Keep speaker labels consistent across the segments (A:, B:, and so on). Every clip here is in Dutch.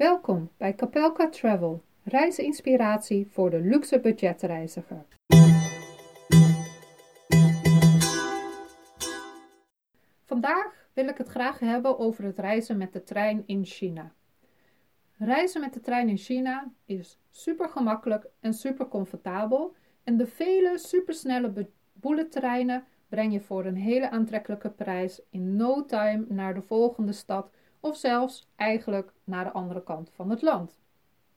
A: Welkom bij Capelka Travel, reisinspiratie voor de luxe budgetreiziger. Vandaag wil ik het graag hebben over het reizen met de trein in China. Reizen met de trein in China is super gemakkelijk en super comfortabel en de vele supersnelle bullettreinen breng je voor een hele aantrekkelijke prijs in no time naar de volgende stad of zelfs eigenlijk naar de andere kant van het land.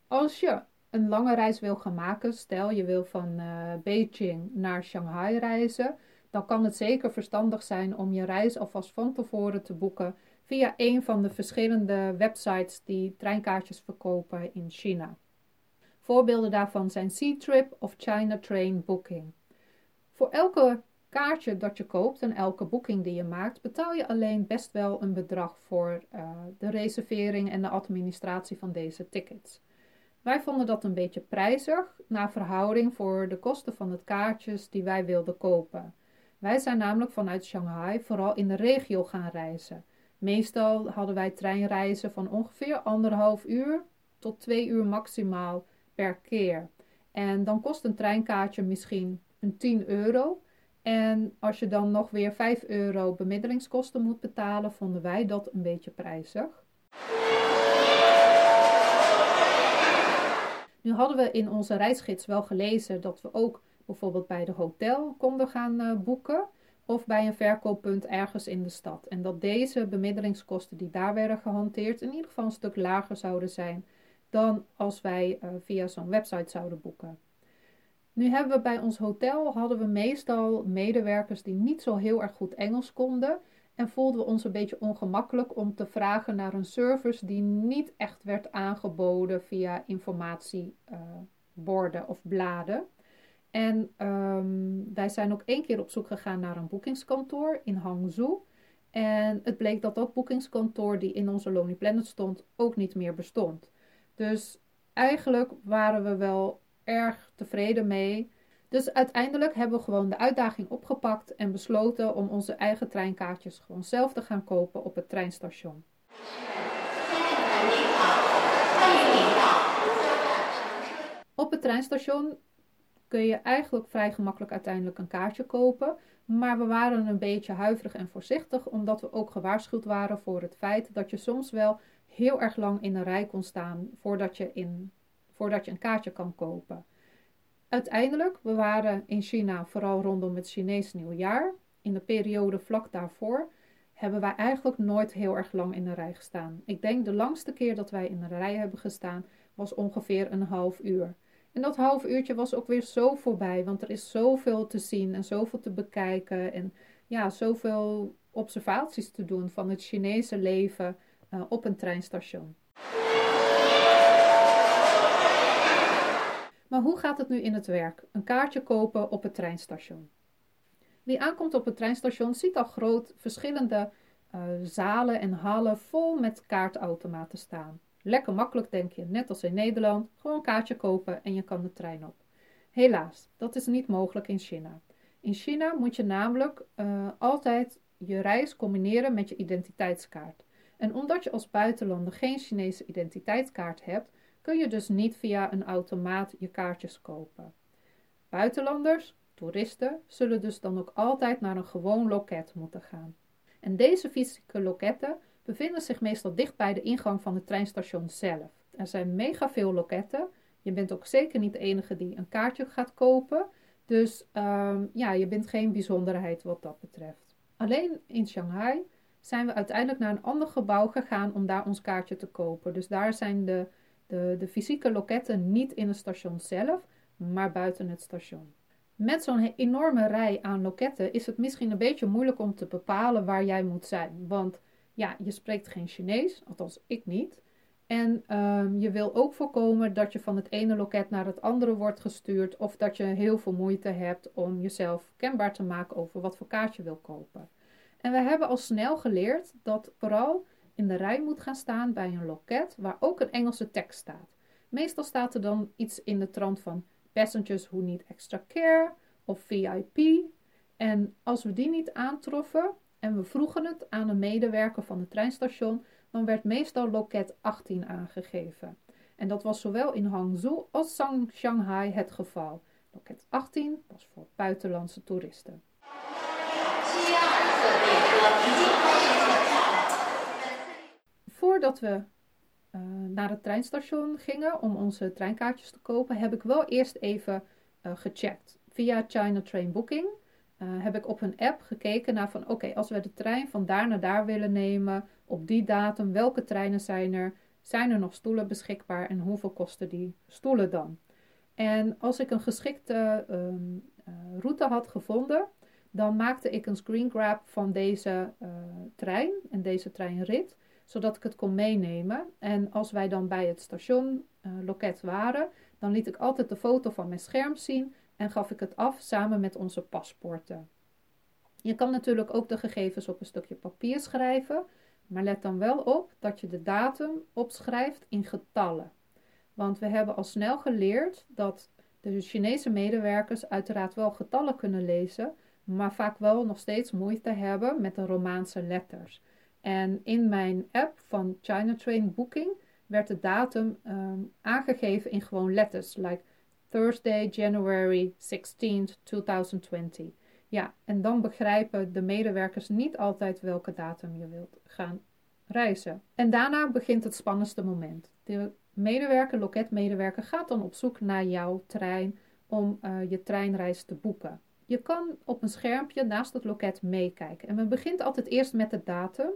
A: Als je een lange reis wil gaan maken, stel je wil van uh, Beijing naar Shanghai reizen, dan kan het zeker verstandig zijn om je reis alvast van tevoren te boeken via een van de verschillende websites die treinkaartjes verkopen in China. Voorbeelden daarvan zijn Trip of China Train Booking. Voor elke kaartje dat je koopt en elke boeking die je maakt, betaal je alleen best wel een bedrag voor uh, de reservering en de administratie van deze tickets. Wij vonden dat een beetje prijzig naar verhouding voor de kosten van het kaartjes die wij wilden kopen. Wij zijn namelijk vanuit Shanghai vooral in de regio gaan reizen. Meestal hadden wij treinreizen van ongeveer anderhalf uur tot twee uur maximaal per keer. En dan kost een treinkaartje misschien een 10 euro. En als je dan nog weer 5 euro bemiddelingskosten moet betalen, vonden wij dat een beetje prijzig. Nu hadden we in onze reisgids wel gelezen dat we ook bijvoorbeeld bij de hotel konden gaan uh, boeken of bij een verkooppunt ergens in de stad. En dat deze bemiddelingskosten die daar werden gehanteerd in ieder geval een stuk lager zouden zijn dan als wij uh, via zo'n website zouden boeken. Nu hebben we bij ons hotel hadden we meestal medewerkers die niet zo heel erg goed Engels konden en voelden we ons een beetje ongemakkelijk om te vragen naar een service die niet echt werd aangeboden via informatieborden uh, of bladen. En um, wij zijn ook één keer op zoek gegaan naar een boekingskantoor in Hangzhou. En het bleek dat dat boekingskantoor die in onze Lonely Planet stond ook niet meer bestond. Dus eigenlijk waren we wel erg tevreden mee. Dus uiteindelijk hebben we gewoon de uitdaging opgepakt en besloten om onze eigen treinkaartjes gewoon zelf te gaan kopen op het treinstation. Op het treinstation kun je eigenlijk vrij gemakkelijk uiteindelijk een kaartje kopen. Maar we waren een beetje huiverig en voorzichtig, omdat we ook gewaarschuwd waren voor het feit dat je soms wel heel erg lang in een rij kon staan voordat je, in, voordat je een kaartje kan kopen. Uiteindelijk, we waren in China vooral rondom het Chinees nieuwjaar. In de periode vlak daarvoor hebben wij eigenlijk nooit heel erg lang in een rij gestaan. Ik denk de langste keer dat wij in een rij hebben gestaan was ongeveer een half uur. En dat half uurtje was ook weer zo voorbij, want er is zoveel te zien en zoveel te bekijken en ja, zoveel observaties te doen van het Chinese leven uh, op een treinstation. Maar hoe gaat het nu in het werk? Een kaartje kopen op het treinstation. Wie aankomt op het treinstation ziet al groot verschillende uh, zalen en hallen vol met kaartautomaten staan. Lekker makkelijk denk je, net als in Nederland, gewoon een kaartje kopen en je kan de trein op. Helaas, dat is niet mogelijk in China. In China moet je namelijk uh, altijd je reis combineren met je identiteitskaart. En omdat je als buitenlander geen Chinese identiteitskaart hebt, kun je dus niet via een automaat je kaartjes kopen. Buitenlanders, toeristen, zullen dus dan ook altijd naar een gewoon loket moeten gaan. En deze fysieke loketten bevinden zich meestal dicht bij de ingang van het treinstation zelf. Er zijn mega veel loketten. Je bent ook zeker niet de enige die een kaartje gaat kopen. Dus um, ja, je bent geen bijzonderheid wat dat betreft. Alleen in Shanghai zijn we uiteindelijk naar een ander gebouw gegaan om daar ons kaartje te kopen. Dus daar zijn de, de, de fysieke loketten niet in het station zelf, maar buiten het station. Met zo'n enorme rij aan loketten is het misschien een beetje moeilijk om te bepalen waar jij moet zijn. Want ja, je spreekt geen Chinees, althans ik niet. En um, je wil ook voorkomen dat je van het ene loket naar het andere wordt gestuurd of dat je heel veel moeite hebt om jezelf kenbaar te maken over wat voor kaart je wil kopen. En we hebben al snel geleerd dat vooral in de rij moet gaan staan bij een loket waar ook een Engelse tekst staat. Meestal staat er dan iets in de trant van passengers who need extra care of VIP. En als we die niet aantroffen, en we vroegen het aan een medewerker van het treinstation, dan werd meestal loket 18 aangegeven. En dat was zowel in Hangzhou als Shanghai het geval. Loket 18 was voor buitenlandse toeristen. Voordat we uh, naar het treinstation gingen om onze treinkaartjes te kopen, heb ik wel eerst even uh, gecheckt. Via China Train Booking uh, heb ik op hun app gekeken naar van oké, als we de trein van daar naar daar willen nemen, op die datum, welke treinen zijn er? Zijn er nog stoelen beschikbaar en hoeveel kosten die stoelen dan? En als ik een geschikte um, route had gevonden, dan maakte ik een screen grab van deze trein en deze treinrit, zodat ik het kon meenemen. En als wij dan bij het station uh, loket waren, dan liet ik altijd de foto van mijn scherm zien en gaf ik het af samen met onze paspoorten. Je kan natuurlijk ook de gegevens op een stukje papier schrijven, maar let dan wel op dat je de datum opschrijft in getallen. Want we hebben al snel geleerd dat de Chinese medewerkers uiteraard wel getallen kunnen lezen, maar vaak wel nog steeds moeite hebben met de Romaanse letters. En in mijn app van China Train Booking werd de datum um, aangegeven in gewoon letters, like Thursday, January 16 2020. Ja, en dan begrijpen de medewerkers niet altijd welke datum je wilt gaan reizen. En daarna begint het spannendste moment. De medewerker, loketmedewerker, gaat dan op zoek naar jouw trein om uh, je treinreis te boeken. Je kan op een schermpje naast het loket meekijken. En men begint altijd eerst met de datum.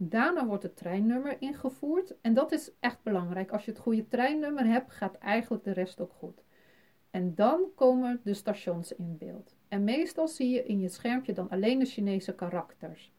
A: Daarna wordt het treinnummer ingevoerd. En dat is echt belangrijk. Als je het goede treinnummer hebt, gaat eigenlijk de rest ook goed. En dan komen de stations in beeld. En meestal zie je in je schermpje dan alleen de Chinese karakters.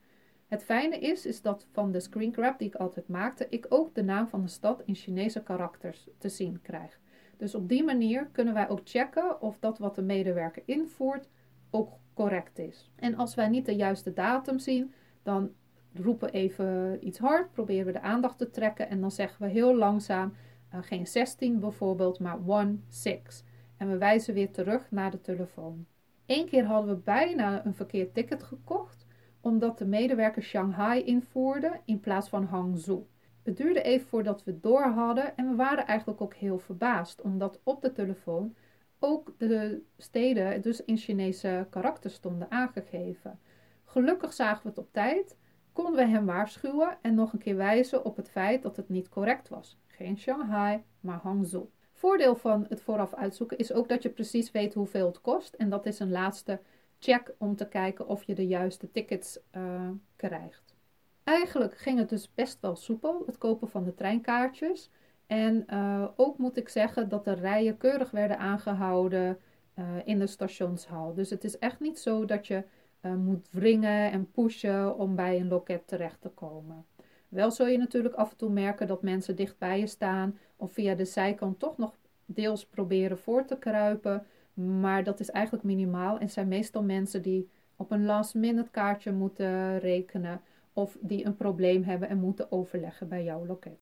A: Het fijne is, is dat van de screen grab die ik altijd maakte, ik ook de naam van de stad in Chinese karakters te zien krijg. Dus op die manier kunnen wij ook checken of dat wat de medewerker invoert ook correct is. En als wij niet de juiste datum zien, dan roepen even iets hard, proberen we de aandacht te trekken en dan zeggen we heel langzaam uh, geen 16 bijvoorbeeld, maar 1, 6. En we wijzen weer terug naar de telefoon. Eén keer hadden we bijna een verkeerd ticket gekocht, omdat de medewerker Shanghai invoerde in plaats van Hangzhou. Het duurde even voordat we door hadden en we waren eigenlijk ook heel verbaasd, omdat op de telefoon ook de steden dus in Chinese karakters stonden aangegeven. Gelukkig zagen we het op tijd, konden we hem waarschuwen en nog een keer wijzen op het feit dat het niet correct was. Geen Shanghai, maar Hangzhou. Voordeel van het vooraf uitzoeken is ook dat je precies weet hoeveel het kost. En dat is een laatste check om te kijken of je de juiste tickets uh, krijgt. Eigenlijk ging het dus best wel soepel, het kopen van de treinkaartjes. En uh, ook moet ik zeggen dat de rijen keurig werden aangehouden uh, in de stationshal. Dus het is echt niet zo dat je moet wringen en pushen om bij een loket terecht te komen. Wel zul je natuurlijk af en toe merken dat mensen dicht bij je staan of via de zijkant toch nog deels proberen voor te kruipen. Maar dat is eigenlijk minimaal en zijn meestal mensen die op een last minute kaartje moeten rekenen of die een probleem hebben en moeten overleggen bij jouw loket.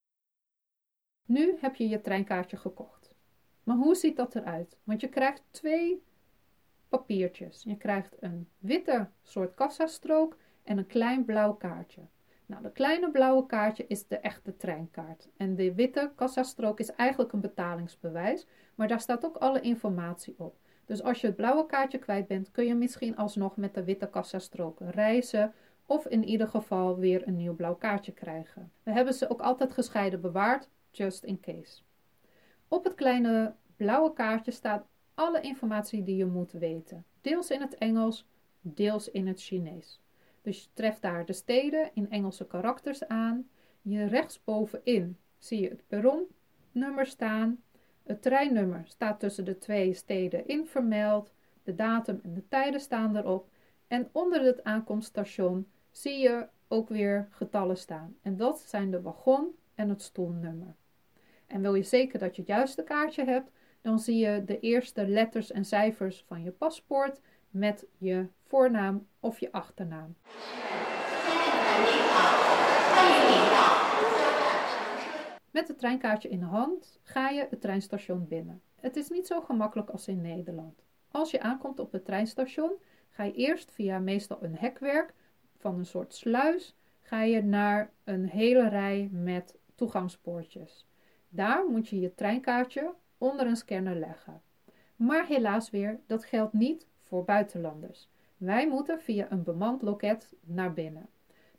A: Nu heb je je treinkaartje gekocht. Maar hoe ziet dat eruit? Want je krijgt twee papiertjes. Je krijgt een witte soort kassastrook en een klein blauw kaartje. Nou, de kleine blauwe kaartje is de echte treinkaart. En de witte kassastrook is eigenlijk een betalingsbewijs, maar daar staat ook alle informatie op. Dus als je het blauwe kaartje kwijt bent, kun je misschien alsnog met de witte kassastrook reizen of in ieder geval weer een nieuw blauw kaartje krijgen. We hebben ze ook altijd gescheiden bewaard, just in case. Op het kleine blauwe kaartje staat alle informatie die je moet weten, deels in het Engels, deels in het Chinees. Dus je treft daar de steden in Engelse karakters aan. Je rechtsbovenin zie je het perronnummer staan. Het treinnummer staat tussen de twee steden in vermeld. De datum en de tijden staan erop. En onder het aankomststation zie je ook weer getallen staan. En dat zijn de wagon en het stoelnummer. En wil je zeker dat je het juiste kaartje hebt, dan zie je de eerste letters en cijfers van je paspoort met je voornaam of je achternaam. Met het treinkaartje in de hand ga je het treinstation binnen. Het is niet zo gemakkelijk als in Nederland. Als je aankomt op het treinstation, ga je eerst via meestal een hekwerk van een soort sluis, ga je naar een hele rij met toegangspoortjes. Daar moet je je treinkaartje onder een scanner leggen. Maar helaas weer, dat geldt niet voor buitenlanders. Wij moeten via een bemand loket naar binnen.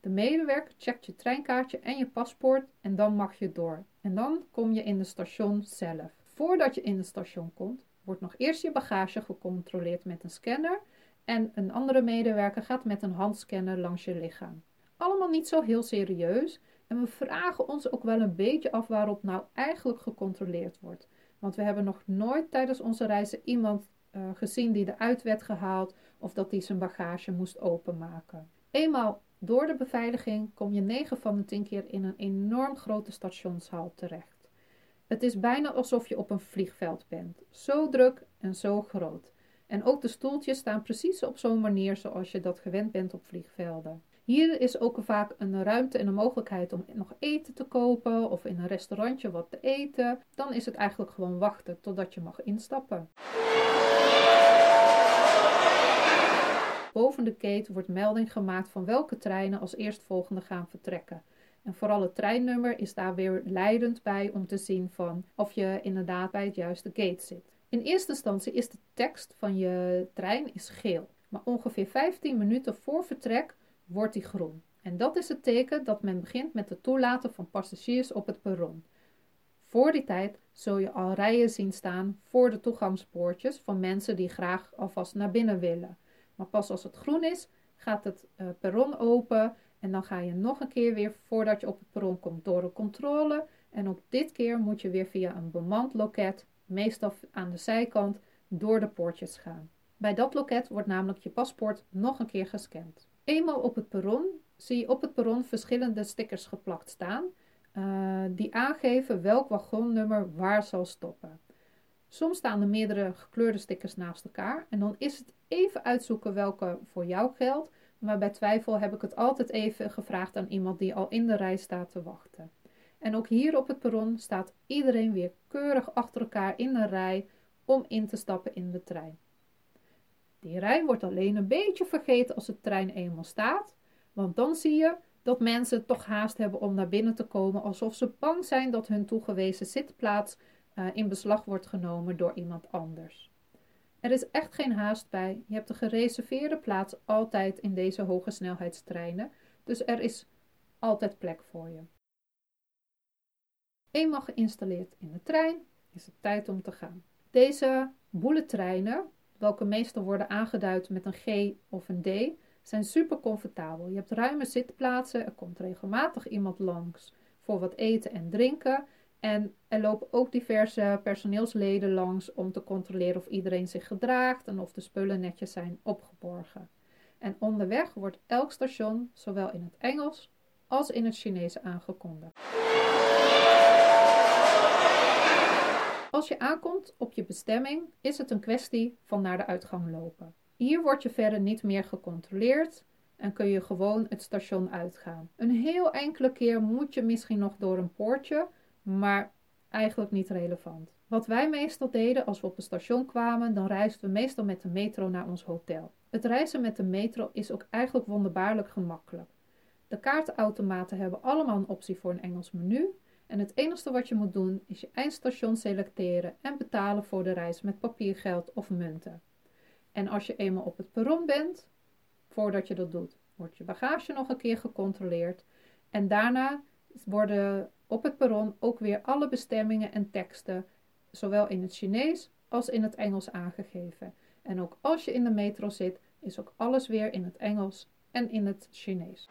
A: De medewerker checkt je treinkaartje en je paspoort en dan mag je door. En dan kom je in het station zelf. Voordat je in het station komt, wordt nog eerst je bagage gecontroleerd met een scanner en een andere medewerker gaat met een handscanner langs je lichaam. Allemaal niet zo heel serieus en we vragen ons ook wel een beetje af waarop nou eigenlijk gecontroleerd wordt. Want we hebben nog nooit tijdens onze reizen iemand uh, gezien die eruit werd gehaald of dat hij zijn bagage moest openmaken. Eenmaal door de beveiliging kom je 9 van de 10 keer in een enorm grote stationshal terecht. Het is bijna alsof je op een vliegveld bent. Zo druk en zo groot. En ook de stoeltjes staan precies op zo'n manier zoals je dat gewend bent op vliegvelden. Hier is ook vaak een ruimte en een mogelijkheid om nog eten te kopen of in een restaurantje wat te eten. Dan is het eigenlijk gewoon wachten totdat je mag instappen. Boven de kate wordt melding gemaakt van welke treinen als eerstvolgende gaan vertrekken. En vooral het treinnummer is daar weer leidend bij om te zien van of je inderdaad bij het juiste gate zit. In eerste instantie is de tekst van je trein is geel, maar ongeveer 15 minuten voor vertrek wordt die groen. En dat is het teken dat men begint met het toelaten van passagiers op het perron. Voor die tijd zul je al rijen zien staan voor de toegangspoortjes van mensen die graag alvast naar binnen willen. Maar pas als het groen is, gaat het uh, perron open en dan ga je nog een keer weer voordat je op het perron komt door een controle. En op dit keer moet je weer via een bemand loket, meestal aan de zijkant, door de poortjes gaan. Bij dat loket wordt namelijk je paspoort nog een keer gescand. Eenmaal op het perron zie je op het perron verschillende stickers geplakt staan, uh, die aangeven welk wagonnummer waar zal stoppen. Soms staan er meerdere gekleurde stickers naast elkaar en dan is het even uitzoeken welke voor jou geldt, maar bij twijfel heb ik het altijd even gevraagd aan iemand die al in de rij staat te wachten. En ook hier op het perron staat iedereen weer keurig achter elkaar in een rij om in te stappen in de trein. Die rij wordt alleen een beetje vergeten als de trein eenmaal staat, want dan zie je dat mensen toch haast hebben om naar binnen te komen, alsof ze bang zijn dat hun toegewezen zitplaats uh, in beslag wordt genomen door iemand anders. Er is echt geen haast bij. Je hebt de gereserveerde plaats altijd in deze hoge snelheidstreinen, dus er is altijd plek voor je. Eenmaal geïnstalleerd in de trein, is het tijd om te gaan. Deze treinen, welke meestal worden aangeduid met een G of een D, zijn super comfortabel. Je hebt ruime zitplaatsen, er komt regelmatig iemand langs voor wat eten en drinken. En er lopen ook diverse personeelsleden langs om te controleren of iedereen zich gedraagt en of de spullen netjes zijn opgeborgen. En onderweg wordt elk station zowel in het Engels als in het Chinees aangekondigd. Als je aankomt op je bestemming, is het een kwestie van naar de uitgang lopen. Hier word je verder niet meer gecontroleerd en kun je gewoon het station uitgaan. Een heel enkele keer moet je misschien nog door een poortje, maar eigenlijk niet relevant. Wat wij meestal deden als we op het station kwamen, dan reisden we meestal met de metro naar ons hotel. Het reizen met de metro is ook eigenlijk wonderbaarlijk gemakkelijk. De kaartautomaten hebben allemaal een optie voor een Engels menu. En het enige wat je moet doen is je eindstation selecteren en betalen voor de reis met papiergeld of munten. En als je eenmaal op het perron bent, voordat je dat doet, wordt je bagage nog een keer gecontroleerd. En daarna worden op het perron ook weer alle bestemmingen en teksten, zowel in het Chinees als in het Engels aangegeven. En ook als je in de metro zit, is ook alles weer in het Engels en in het Chinees.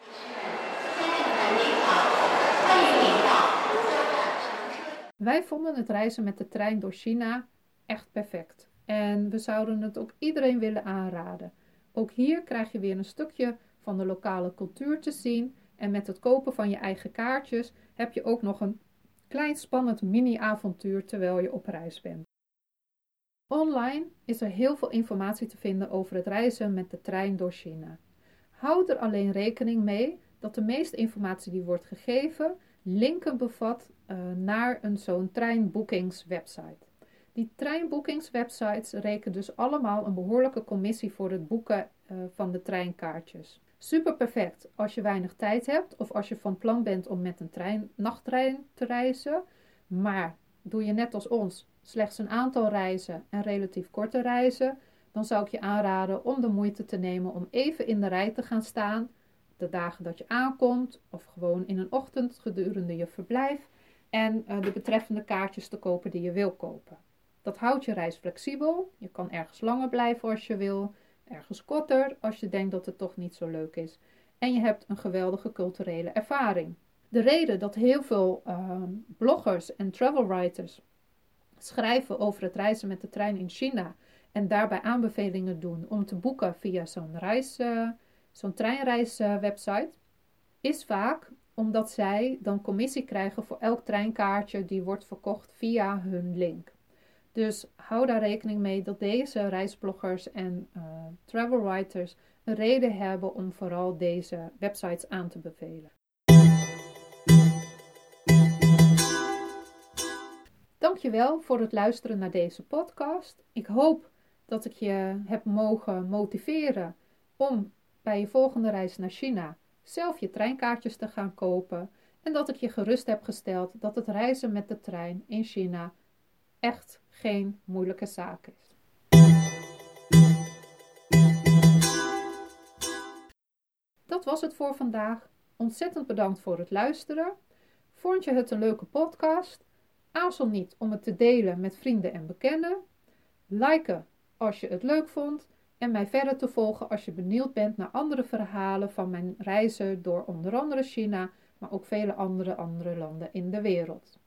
A: Wij vonden het reizen met de trein door China echt perfect. En we zouden het ook iedereen willen aanraden. Ook hier krijg je weer een stukje van de lokale cultuur te zien. En met het kopen van je eigen kaartjes heb je ook nog een klein spannend mini-avontuur terwijl je op reis bent. Online is er heel veel informatie te vinden over het reizen met de trein door China. Houd er alleen rekening mee dat de meeste informatie die wordt gegeven linken bevat uh, naar een zo'n treinboekingswebsite. Die treinboekingswebsites rekenen dus allemaal een behoorlijke commissie voor het boeken uh, van de treinkaartjes. Super perfect als je weinig tijd hebt of als je van plan bent om met een trein, nachttrein te reizen. Maar doe je net als ons slechts een aantal reizen en relatief korte reizen, dan zou ik je aanraden om de moeite te nemen om even in de rij te gaan staan, de dagen dat je aankomt, of gewoon in een ochtend gedurende je verblijf, en uh, de betreffende kaartjes te kopen die je wil kopen. Dat houdt je reis flexibel. Je kan ergens langer blijven als je wil, ergens korter als je denkt dat het toch niet zo leuk is. En je hebt een geweldige culturele ervaring. De reden dat heel veel uh, bloggers en travel writers schrijven over het reizen met de trein in China en daarbij aanbevelingen doen om te boeken via zo'n uh, zo'n treinreiswebsite, is vaak omdat zij dan commissie krijgen voor elk treinkaartje die wordt verkocht via hun link. Dus hou daar rekening mee dat deze reisbloggers en uh, travel writers een reden hebben om vooral deze websites aan te bevelen. Dankjewel voor het luisteren naar deze podcast. Ik hoop dat ik je heb mogen motiveren om bij je volgende reis naar China zelf je treinkaartjes te gaan kopen en dat ik je gerust heb gesteld dat het reizen met de trein in China echt geen moeilijke zaak is. Dat was het voor vandaag. Ontzettend bedankt voor het luisteren. Vond je het een leuke podcast? Aarzel niet om het te delen met vrienden en bekenden. Liken als je het leuk vond en mij verder te volgen als je benieuwd bent naar andere verhalen van mijn reizen door onder andere China, maar ook vele andere andere landen in de wereld.